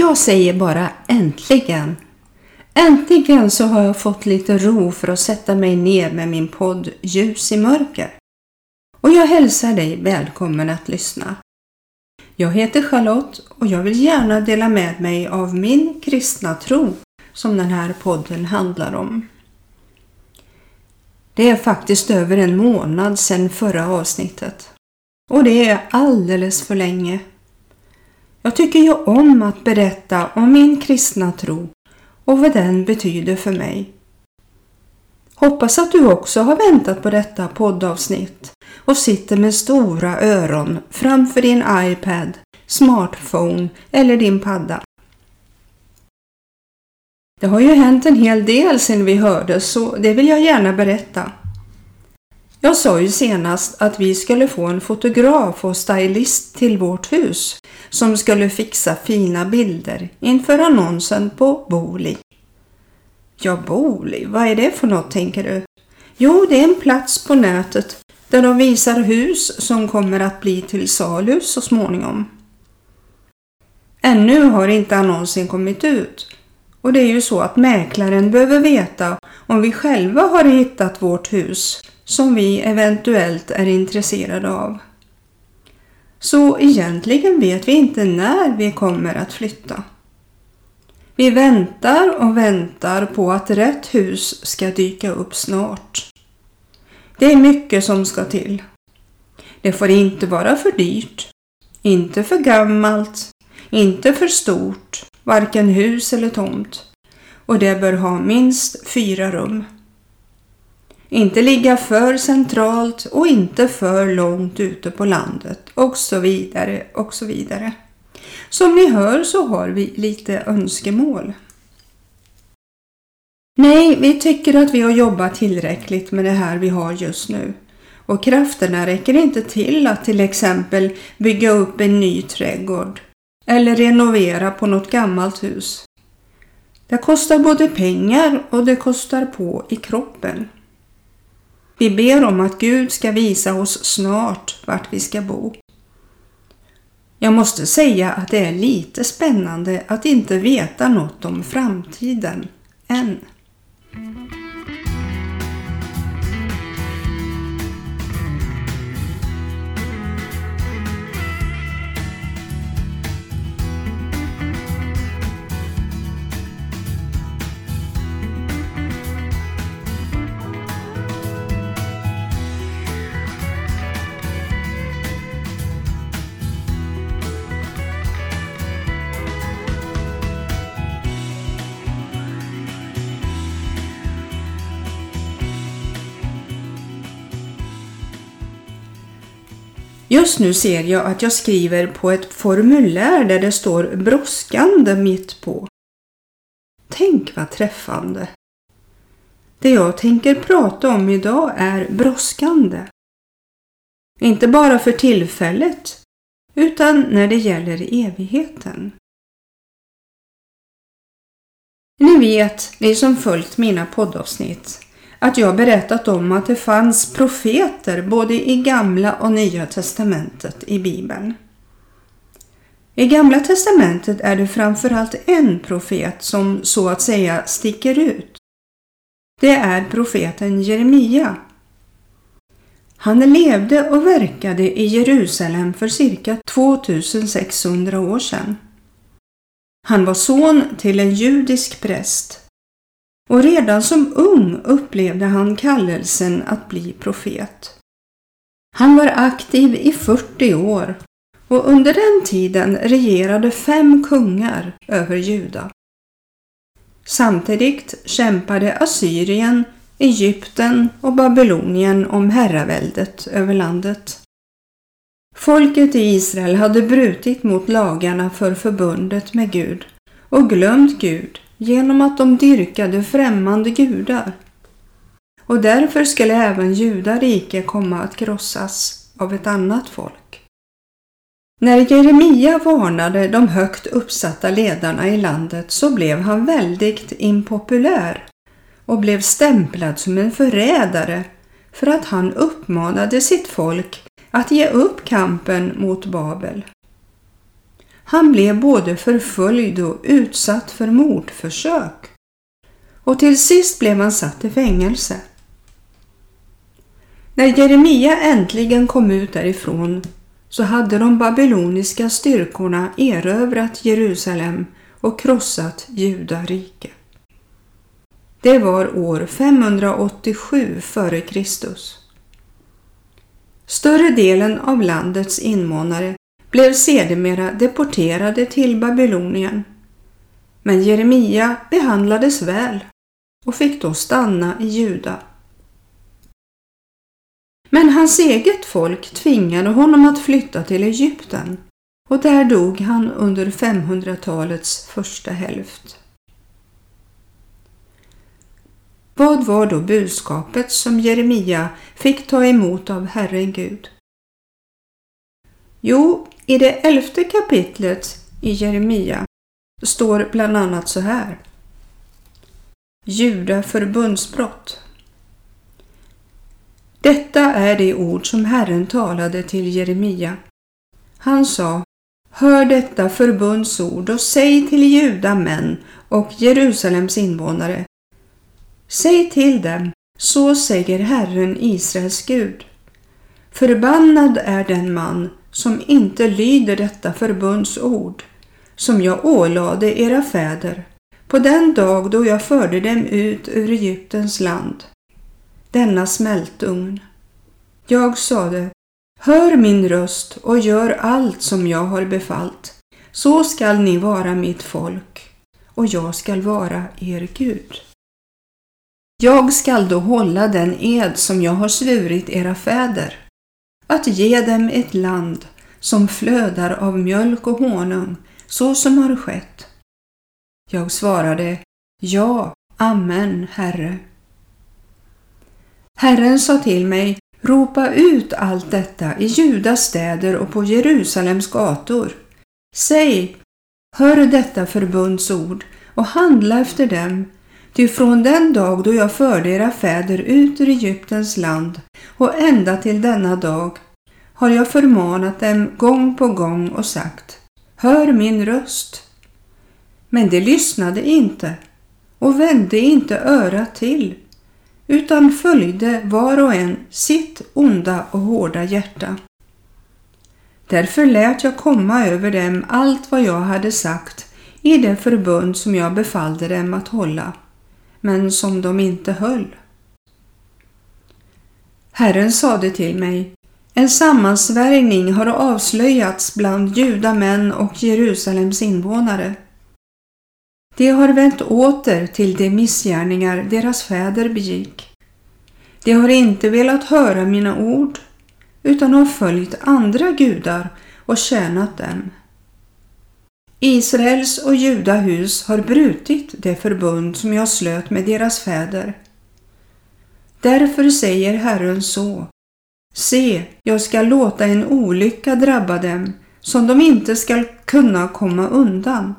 Jag säger bara äntligen! Äntligen så har jag fått lite ro för att sätta mig ner med min podd Ljus i mörker. Och jag hälsar dig välkommen att lyssna. Jag heter Charlotte och jag vill gärna dela med mig av min kristna tro som den här podden handlar om. Det är faktiskt över en månad sedan förra avsnittet. Och det är alldeles för länge. Jag tycker ju om att berätta om min kristna tro och vad den betyder för mig. Hoppas att du också har väntat på detta poddavsnitt och sitter med stora öron framför din iPad, smartphone eller din padda. Det har ju hänt en hel del sedan vi hördes så det vill jag gärna berätta. Jag sa ju senast att vi skulle få en fotograf och stylist till vårt hus som skulle fixa fina bilder inför annonsen på Boli. Ja, Boli, vad är det för något tänker du? Jo, det är en plats på nätet där de visar hus som kommer att bli till salu så småningom. Ännu har inte annonsen kommit ut och det är ju så att mäklaren behöver veta om vi själva har hittat vårt hus som vi eventuellt är intresserade av. Så egentligen vet vi inte när vi kommer att flytta. Vi väntar och väntar på att rätt hus ska dyka upp snart. Det är mycket som ska till. Det får inte vara för dyrt, inte för gammalt, inte för stort, varken hus eller tomt. Och det bör ha minst fyra rum. Inte ligga för centralt och inte för långt ute på landet och så vidare och så vidare. Som ni hör så har vi lite önskemål. Nej, vi tycker att vi har jobbat tillräckligt med det här vi har just nu. Och krafterna räcker inte till att till exempel bygga upp en ny trädgård eller renovera på något gammalt hus. Det kostar både pengar och det kostar på i kroppen. Vi ber om att Gud ska visa oss snart vart vi ska bo. Jag måste säga att det är lite spännande att inte veta något om framtiden än. Just nu ser jag att jag skriver på ett formulär där det står brådskande mitt på. Tänk vad träffande! Det jag tänker prata om idag är brådskande. Inte bara för tillfället, utan när det gäller evigheten. Ni vet, ni som följt mina poddavsnitt, att jag berättat om att det fanns profeter både i gamla och nya testamentet i Bibeln. I gamla testamentet är det framförallt en profet som så att säga sticker ut. Det är profeten Jeremia. Han levde och verkade i Jerusalem för cirka 2600 år sedan. Han var son till en judisk präst och redan som ung upplevde han kallelsen att bli profet. Han var aktiv i 40 år och under den tiden regerade fem kungar över Juda. Samtidigt kämpade Assyrien, Egypten och Babylonien om herraväldet över landet. Folket i Israel hade brutit mot lagarna för förbundet med Gud och glömt Gud genom att de dyrkade främmande gudar. Och därför skulle även judarike komma att krossas av ett annat folk. När Jeremia varnade de högt uppsatta ledarna i landet så blev han väldigt impopulär och blev stämplad som en förrädare för att han uppmanade sitt folk att ge upp kampen mot Babel. Han blev både förföljd och utsatt för mordförsök. Och till sist blev han satt i fängelse. När Jeremia äntligen kom ut därifrån så hade de babyloniska styrkorna erövrat Jerusalem och krossat Judarike. Det var år 587 f.Kr. Större delen av landets invånare blev sedermera deporterade till Babylonien. Men Jeremia behandlades väl och fick då stanna i Juda. Men hans eget folk tvingade honom att flytta till Egypten och där dog han under 500-talets första hälft. Vad var då budskapet som Jeremia fick ta emot av Herren Gud? Jo, i det elfte kapitlet i Jeremia står bland annat så här. Juda förbundsbrott. Detta är det ord som Herren talade till Jeremia. Han sa Hör detta förbundsord och säg till juda män och Jerusalems invånare. Säg till dem, så säger Herren Israels Gud. Förbannad är den man som inte lyder detta förbunds ord som jag ålade era fäder på den dag då jag förde dem ut ur Egyptens land, denna smältugn. Jag sade, hör min röst och gör allt som jag har befallt, så skall ni vara mitt folk och jag skall vara er Gud. Jag skall då hålla den ed som jag har svurit era fäder, att ge dem ett land som flödar av mjölk och honung, så som har skett. Jag svarade, ja, amen, Herre. Herren sa till mig, ropa ut allt detta i Judas städer och på Jerusalems gator. Säg, hör detta förbundsord och handla efter dem, Ty från den dag då jag förde era fäder ut ur Egyptens land och ända till denna dag har jag förmanat dem gång på gång och sagt Hör min röst. Men de lyssnade inte och vände inte örat till utan följde var och en sitt onda och hårda hjärta. Därför lät jag komma över dem allt vad jag hade sagt i det förbund som jag befallde dem att hålla men som de inte höll. Herren sade till mig, en sammansvärjning har avslöjats bland judamän och Jerusalems invånare. De har vänt åter till de missgärningar deras fäder begick. De har inte velat höra mina ord utan har följt andra gudar och tjänat dem. Israels och Judahus har brutit det förbund som jag slöt med deras fäder. Därför säger Herren så. Se, jag ska låta en olycka drabba dem som de inte skall kunna komma undan.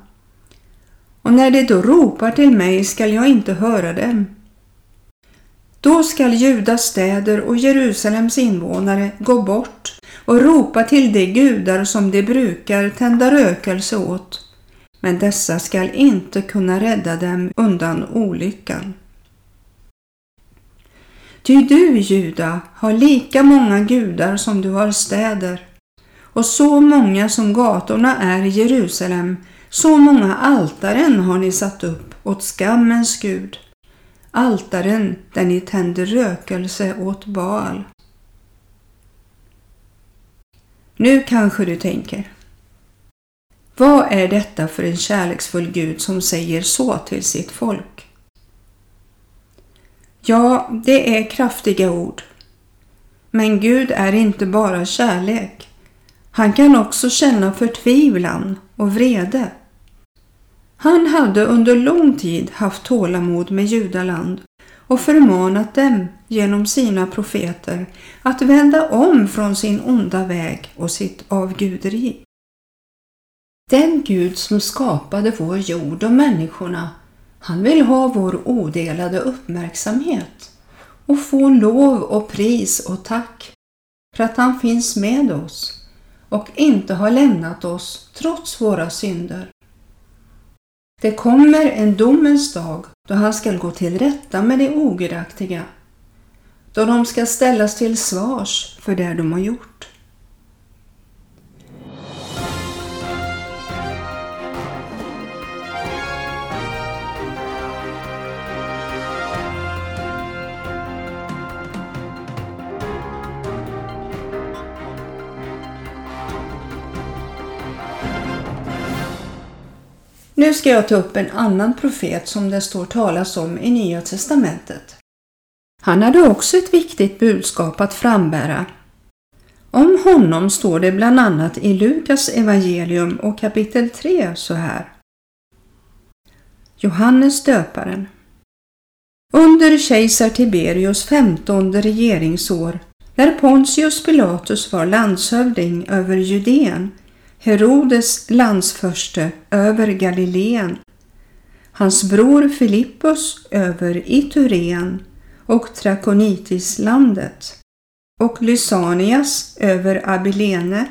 Och när de då ropar till mig skall jag inte höra dem. Då skall Judas städer och Jerusalems invånare gå bort och ropa till de gudar som de brukar tända rökelse åt, men dessa skall inte kunna rädda dem undan olyckan. Ty du, Juda, har lika många gudar som du har städer, och så många som gatorna är i Jerusalem, så många altaren har ni satt upp åt skammens Gud, altaren där ni tänder rökelse åt Baal. Nu kanske du tänker. Vad är detta för en kärleksfull Gud som säger så till sitt folk? Ja, det är kraftiga ord. Men Gud är inte bara kärlek. Han kan också känna förtvivlan och vrede. Han hade under lång tid haft tålamod med judaland och förmanat dem genom sina profeter att vända om från sin onda väg och sitt avguderi. Den Gud som skapade vår jord och människorna, han vill ha vår odelade uppmärksamhet och få lov och pris och tack för att han finns med oss och inte har lämnat oss trots våra synder. Det kommer en domens dag då han skall gå till rätta med de ogudaktiga, då de ska ställas till svars för det de har gjort. Nu ska jag ta upp en annan profet som det står talas om i Nya testamentet. Han hade också ett viktigt budskap att frambära. Om honom står det bland annat i Lukas evangelium och kapitel 3 så här. Johannes döparen Under kejsar Tiberius femtonde regeringsår, när Pontius Pilatus var landshövding över Judeen, Herodes landsförste över Galileen, hans bror Filippus över Itureen och Trakonitislandet och Lysanias över Abilene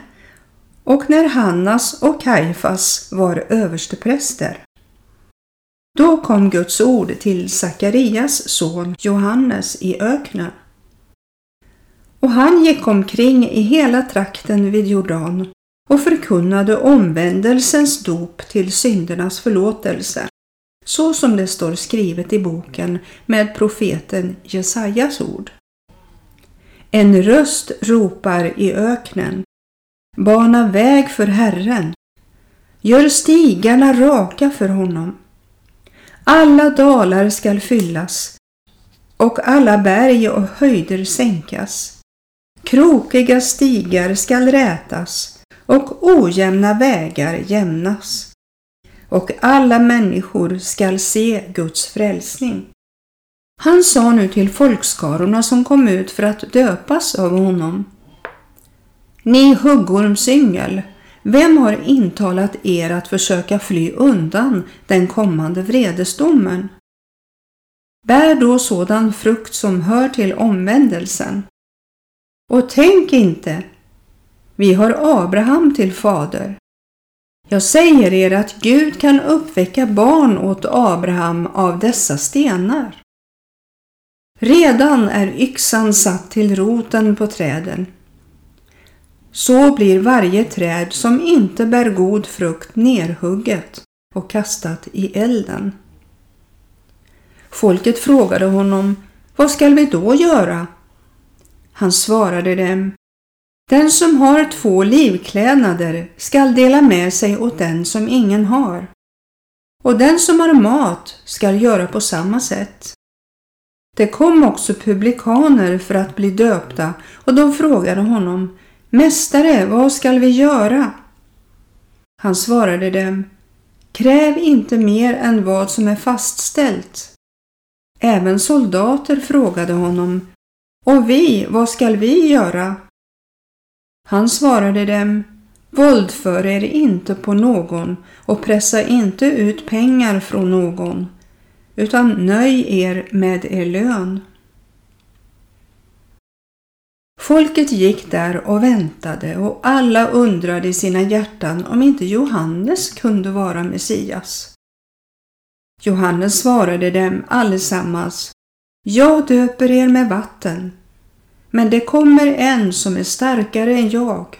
och när Hannas och Kaifas var överstepräster. Då kom Guds ord till Sakarias son Johannes i öknen. Och han gick omkring i hela trakten vid Jordan och förkunnade omvändelsens dop till syndernas förlåtelse, så som det står skrivet i boken med profeten Jesajas ord. En röst ropar i öknen. Bana väg för Herren. Gör stigarna raka för honom. Alla dalar skall fyllas och alla berg och höjder sänkas. Krokiga stigar skall rätas och ojämna vägar jämnas. Och alla människor skall se Guds frälsning. Han sa nu till folkskarorna som kom ut för att döpas av honom. Ni huggormsyngel, vem har intalat er att försöka fly undan den kommande vredesdomen? Bär då sådan frukt som hör till omvändelsen. Och tänk inte vi har Abraham till fader. Jag säger er att Gud kan uppväcka barn åt Abraham av dessa stenar. Redan är yxan satt till roten på träden. Så blir varje träd som inte bär god frukt nerhugget och kastat i elden. Folket frågade honom, vad skall vi då göra? Han svarade dem, den som har två livklädnader skall dela med sig åt den som ingen har. Och den som har mat skall göra på samma sätt. Det kom också publikaner för att bli döpta och de frågade honom Mästare, vad skall vi göra? Han svarade dem Kräv inte mer än vad som är fastställt. Även soldater frågade honom Och vi, vad skall vi göra? Han svarade dem Våldför er inte på någon och pressa inte ut pengar från någon, utan nöj er med er lön. Folket gick där och väntade och alla undrade i sina hjärtan om inte Johannes kunde vara Messias. Johannes svarade dem allesammans Jag döper er med vatten, men det kommer en som är starkare än jag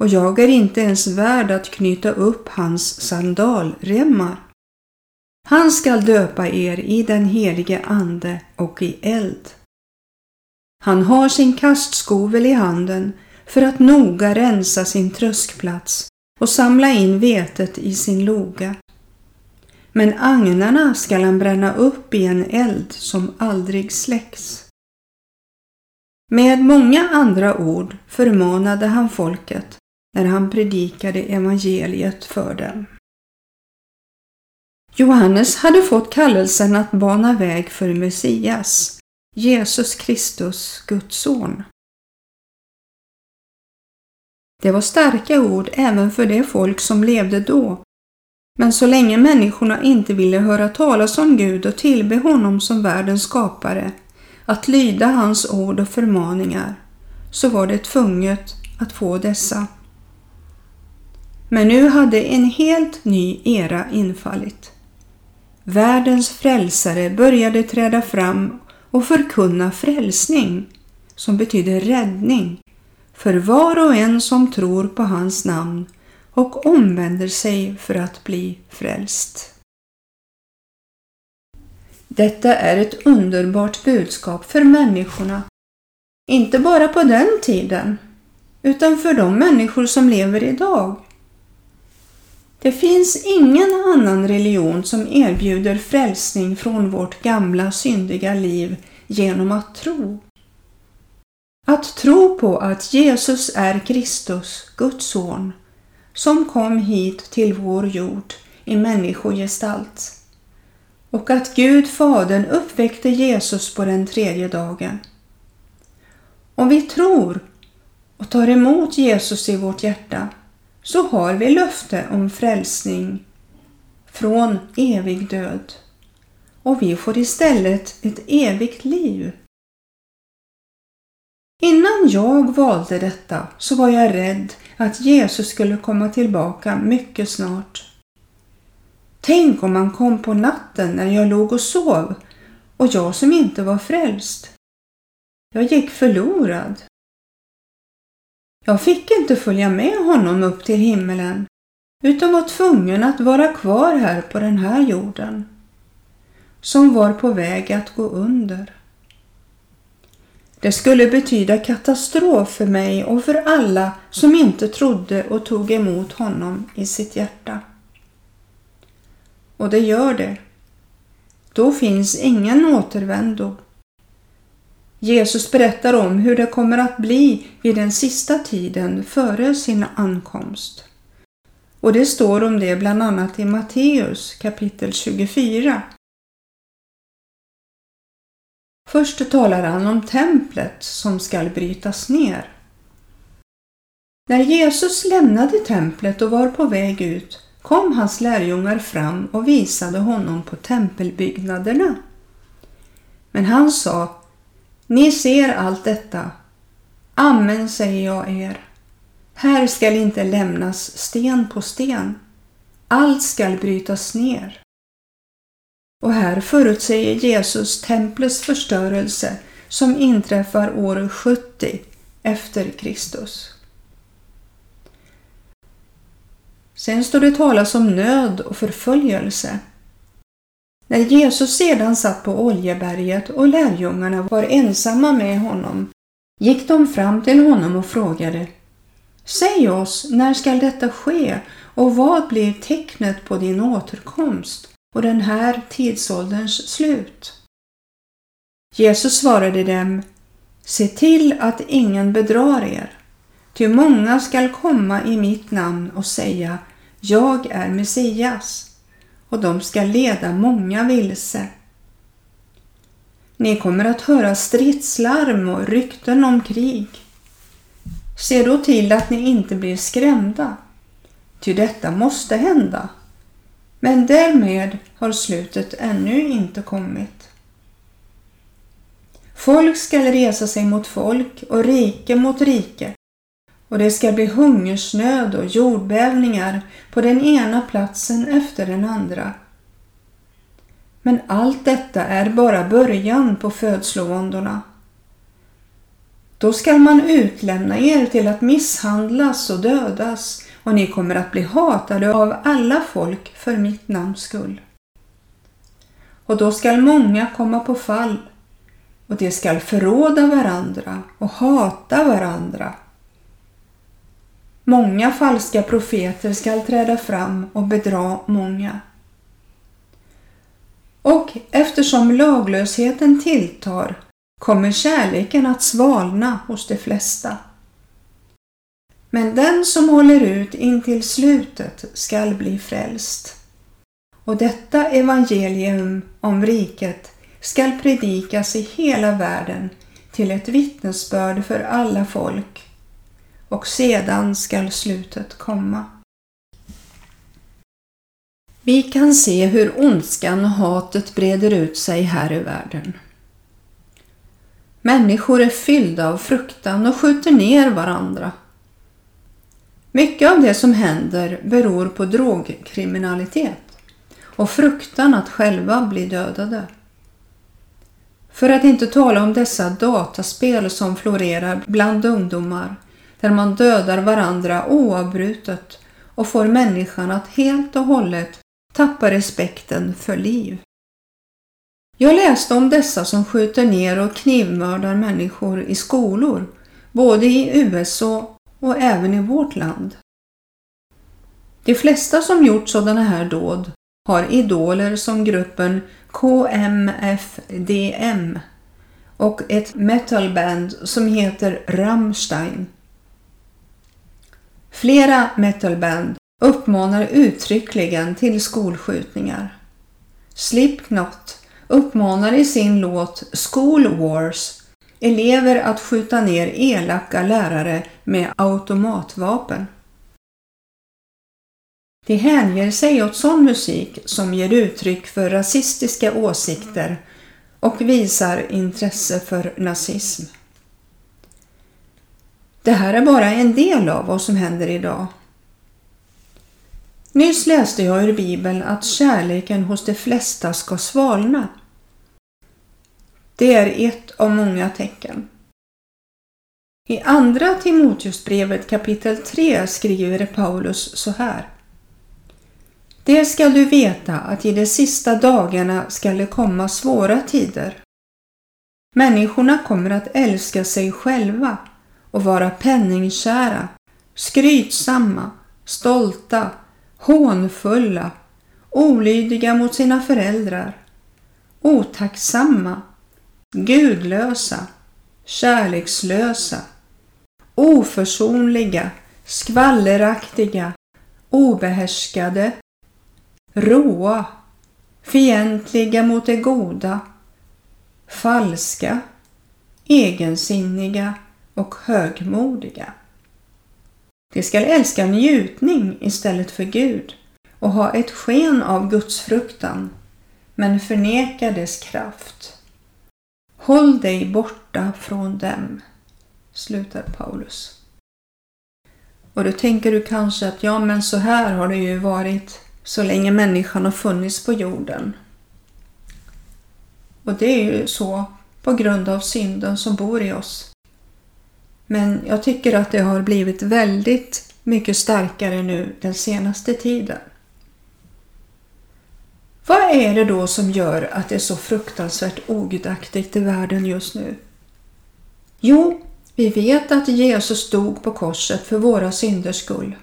och jag är inte ens värd att knyta upp hans sandalremmar. Han skall döpa er i den helige Ande och i eld. Han har sin kastskovel i handen för att noga rensa sin tröskplats och samla in vetet i sin loga. Men agnarna skall han bränna upp i en eld som aldrig släcks. Med många andra ord förmanade han folket när han predikade evangeliet för dem. Johannes hade fått kallelsen att bana väg för Messias, Jesus Kristus, Guds son. Det var starka ord även för det folk som levde då, men så länge människorna inte ville höra talas om Gud och tillbe honom som världens skapare att lyda hans ord och förmaningar, så var det tvunget att få dessa. Men nu hade en helt ny era infallit. Världens frälsare började träda fram och förkunna frälsning, som betyder räddning, för var och en som tror på hans namn och omvänder sig för att bli frälst. Detta är ett underbart budskap för människorna, inte bara på den tiden, utan för de människor som lever idag. Det finns ingen annan religion som erbjuder frälsning från vårt gamla syndiga liv genom att tro. Att tro på att Jesus är Kristus, Guds son, som kom hit till vår jord i människogestalt och att Gud Fadern uppväckte Jesus på den tredje dagen. Om vi tror och tar emot Jesus i vårt hjärta så har vi löfte om frälsning från evig död och vi får istället ett evigt liv. Innan jag valde detta så var jag rädd att Jesus skulle komma tillbaka mycket snart. Tänk om han kom på natten när jag låg och sov och jag som inte var frälst. Jag gick förlorad. Jag fick inte följa med honom upp till himmelen utan var tvungen att vara kvar här på den här jorden som var på väg att gå under. Det skulle betyda katastrof för mig och för alla som inte trodde och tog emot honom i sitt hjärta. Och det gör det. Då finns ingen återvändo. Jesus berättar om hur det kommer att bli vid den sista tiden före sin ankomst. Och det står om det bland annat i Matteus kapitel 24. Först talar han om templet som skall brytas ner. När Jesus lämnade templet och var på väg ut kom hans lärjungar fram och visade honom på tempelbyggnaderna. Men han sa, ni ser allt detta. Amen säger jag er. Här skall inte lämnas sten på sten. Allt skall brytas ner. Och här förutsäger Jesus templets förstörelse som inträffar år 70 efter Kristus. Sen står det talas om nöd och förföljelse. När Jesus sedan satt på Oljeberget och lärjungarna var ensamma med honom gick de fram till honom och frågade Säg oss, när skall detta ske och vad blir tecknet på din återkomst och den här tidsålderns slut? Jesus svarade dem Se till att ingen bedrar er, ty många skall komma i mitt namn och säga jag är Messias, och de skall leda många vilse. Ni kommer att höra stridslarm och rykten om krig. Se då till att ni inte blir skrämda, ty detta måste hända. Men därmed har slutet ännu inte kommit. Folk skall resa sig mot folk och rike mot rike och det ska bli hungersnöd och jordbävningar på den ena platsen efter den andra. Men allt detta är bara början på födslovåndorna. Då skall man utlämna er till att misshandlas och dödas och ni kommer att bli hatade av alla folk för mitt namns skull. Och då skall många komma på fall och de skall förråda varandra och hata varandra. Många falska profeter skall träda fram och bedra många. Och eftersom laglösheten tilltar kommer kärleken att svalna hos de flesta. Men den som håller ut intill slutet skall bli frälst. Och detta evangelium om riket skall predikas i hela världen till ett vittnesbörd för alla folk och sedan skall slutet komma. Vi kan se hur ondskan och hatet breder ut sig här i världen. Människor är fyllda av fruktan och skjuter ner varandra. Mycket av det som händer beror på drogkriminalitet och fruktan att själva bli dödade. För att inte tala om dessa dataspel som florerar bland ungdomar där man dödar varandra oavbrutet och får människan att helt och hållet tappa respekten för liv. Jag läste om dessa som skjuter ner och knivmördar människor i skolor, både i USA och även i vårt land. De flesta som gjort sådana här dåd har idoler som gruppen KMFDM och ett metalband som heter Rammstein. Flera metalband uppmanar uttryckligen till skolskjutningar. Slipknot uppmanar i sin låt School Wars elever att skjuta ner elaka lärare med automatvapen. De hänger sig åt sån musik som ger uttryck för rasistiska åsikter och visar intresse för nazism. Det här är bara en del av vad som händer idag. Nyss läste jag ur Bibeln att kärleken hos de flesta ska svalna. Det är ett av många tecken. I andra Timoteusbrevet kapitel 3 skriver Paulus så här. Det skall du veta att i de sista dagarna skall det komma svåra tider. Människorna kommer att älska sig själva och vara penningkära, skrytsamma, stolta, hånfulla, olydiga mot sina föräldrar, otacksamma, gudlösa, kärlekslösa, oförsonliga, skvalleraktiga, obehärskade, råa, fientliga mot det goda, falska, egensinniga och högmodiga. De skall älska njutning istället för Gud och ha ett sken av Gudsfruktan men förneka dess kraft. Håll dig borta från dem, slutar Paulus. Och då tänker du kanske att ja, men så här har det ju varit så länge människan har funnits på jorden. Och det är ju så på grund av synden som bor i oss. Men jag tycker att det har blivit väldigt mycket starkare nu den senaste tiden. Vad är det då som gör att det är så fruktansvärt ogudaktigt i världen just nu? Jo, vi vet att Jesus dog på korset för våra synders skull.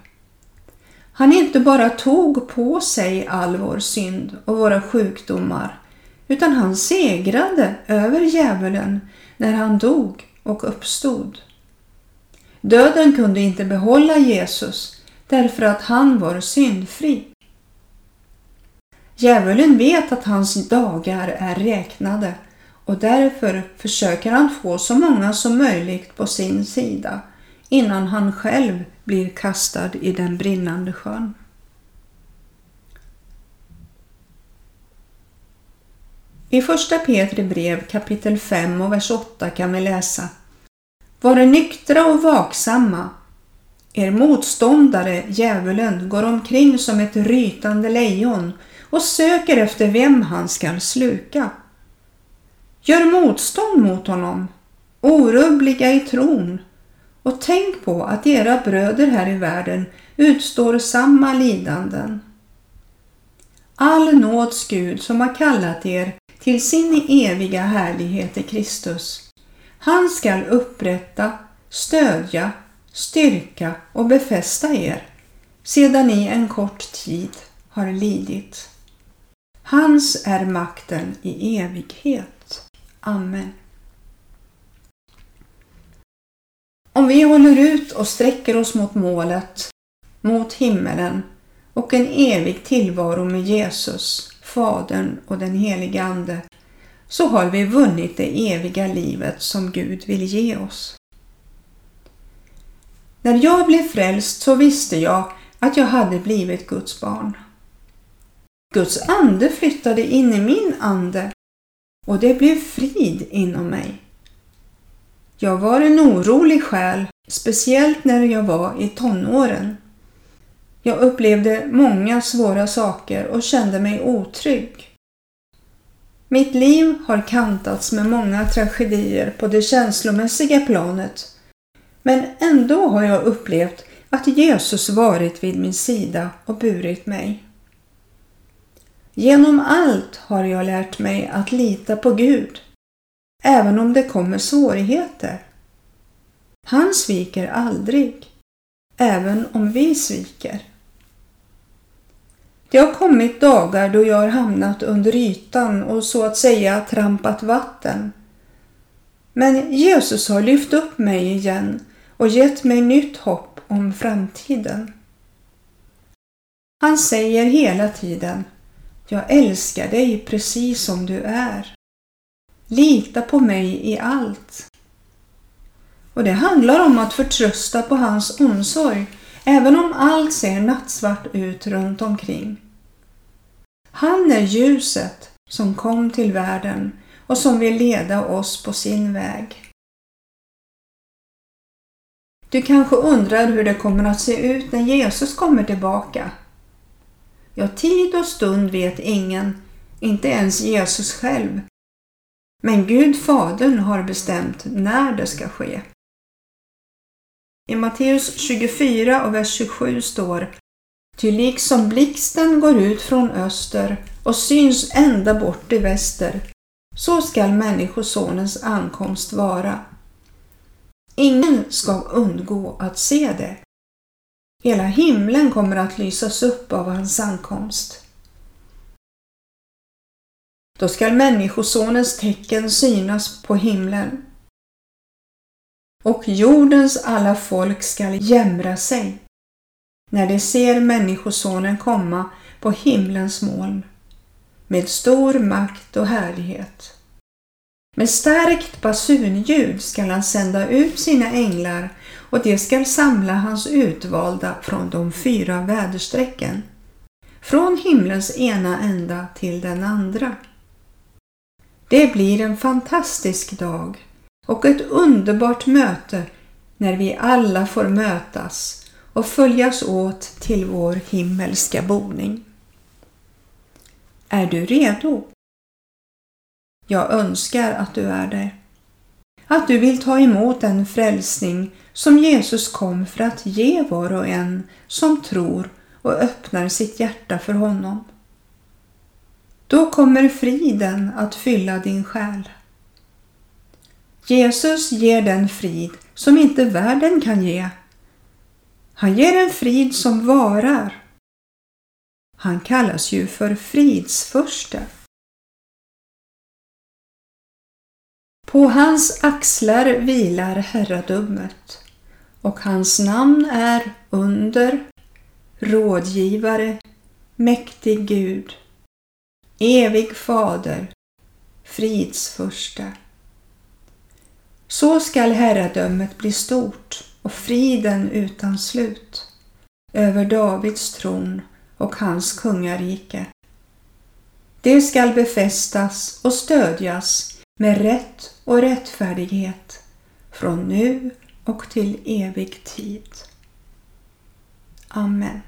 Han inte bara tog på sig all vår synd och våra sjukdomar, utan han segrade över djävulen när han dog och uppstod. Döden kunde inte behålla Jesus därför att han var syndfri. Djävulen vet att hans dagar är räknade och därför försöker han få så många som möjligt på sin sida innan han själv blir kastad i den brinnande sjön. I första Petri brev kapitel 5 och vers 8 kan vi läsa var nyktra och vaksamma. Er motståndare, djävulen, går omkring som ett rytande lejon och söker efter vem han skall sluka. Gör motstånd mot honom, orubbliga i tron och tänk på att era bröder här i världen utstår samma lidanden. All nåds Gud som har kallat er till sin eviga härlighet i Kristus. Han skall upprätta, stödja, styrka och befästa er sedan ni en kort tid har lidit. Hans är makten i evighet. Amen. Om vi håller ut och sträcker oss mot målet, mot himmelen och en evig tillvaro med Jesus, Fadern och den helige Ande, så har vi vunnit det eviga livet som Gud vill ge oss. När jag blev frälst så visste jag att jag hade blivit Guds barn. Guds ande flyttade in i min ande och det blev frid inom mig. Jag var en orolig själ, speciellt när jag var i tonåren. Jag upplevde många svåra saker och kände mig otrygg. Mitt liv har kantats med många tragedier på det känslomässiga planet. Men ändå har jag upplevt att Jesus varit vid min sida och burit mig. Genom allt har jag lärt mig att lita på Gud, även om det kommer svårigheter. Han sviker aldrig, även om vi sviker. Det har kommit dagar då jag har hamnat under ytan och så att säga trampat vatten. Men Jesus har lyft upp mig igen och gett mig nytt hopp om framtiden. Han säger hela tiden Jag älskar dig precis som du är. Lita på mig i allt. Och det handlar om att förtrösta på hans omsorg även om allt ser nattsvart ut runt omkring. Han är ljuset som kom till världen och som vill leda oss på sin väg. Du kanske undrar hur det kommer att se ut när Jesus kommer tillbaka? Ja, tid och stund vet ingen, inte ens Jesus själv. Men Gud Fadern har bestämt när det ska ske. I Matteus 24 och vers 27 står Ty liksom blixten går ut från öster och syns ända bort i väster, så skall Människosonens ankomst vara. Ingen ska undgå att se det. Hela himlen kommer att lysas upp av hans ankomst. Då skall Människosonens tecken synas på himlen och jordens alla folk skall jämra sig när de ser Människosonen komma på himlens moln med stor makt och härlighet. Med starkt basunljud skall han sända ut sina änglar och de skall samla hans utvalda från de fyra väderstrecken, från himlens ena ända till den andra. Det blir en fantastisk dag och ett underbart möte när vi alla får mötas och följas åt till vår himmelska boning. Är du redo? Jag önskar att du är det. Att du vill ta emot den frälsning som Jesus kom för att ge var och en som tror och öppnar sitt hjärta för honom. Då kommer friden att fylla din själ. Jesus ger den frid som inte världen kan ge. Han ger en frid som varar. Han kallas ju för fridsförste. På hans axlar vilar herradömet och hans namn är under, rådgivare, mäktig Gud, evig fader, fridsförste. Så skall herradömet bli stort och friden utan slut över Davids tron och hans kungarike. Det skall befästas och stödjas med rätt och rättfärdighet från nu och till evig tid. Amen.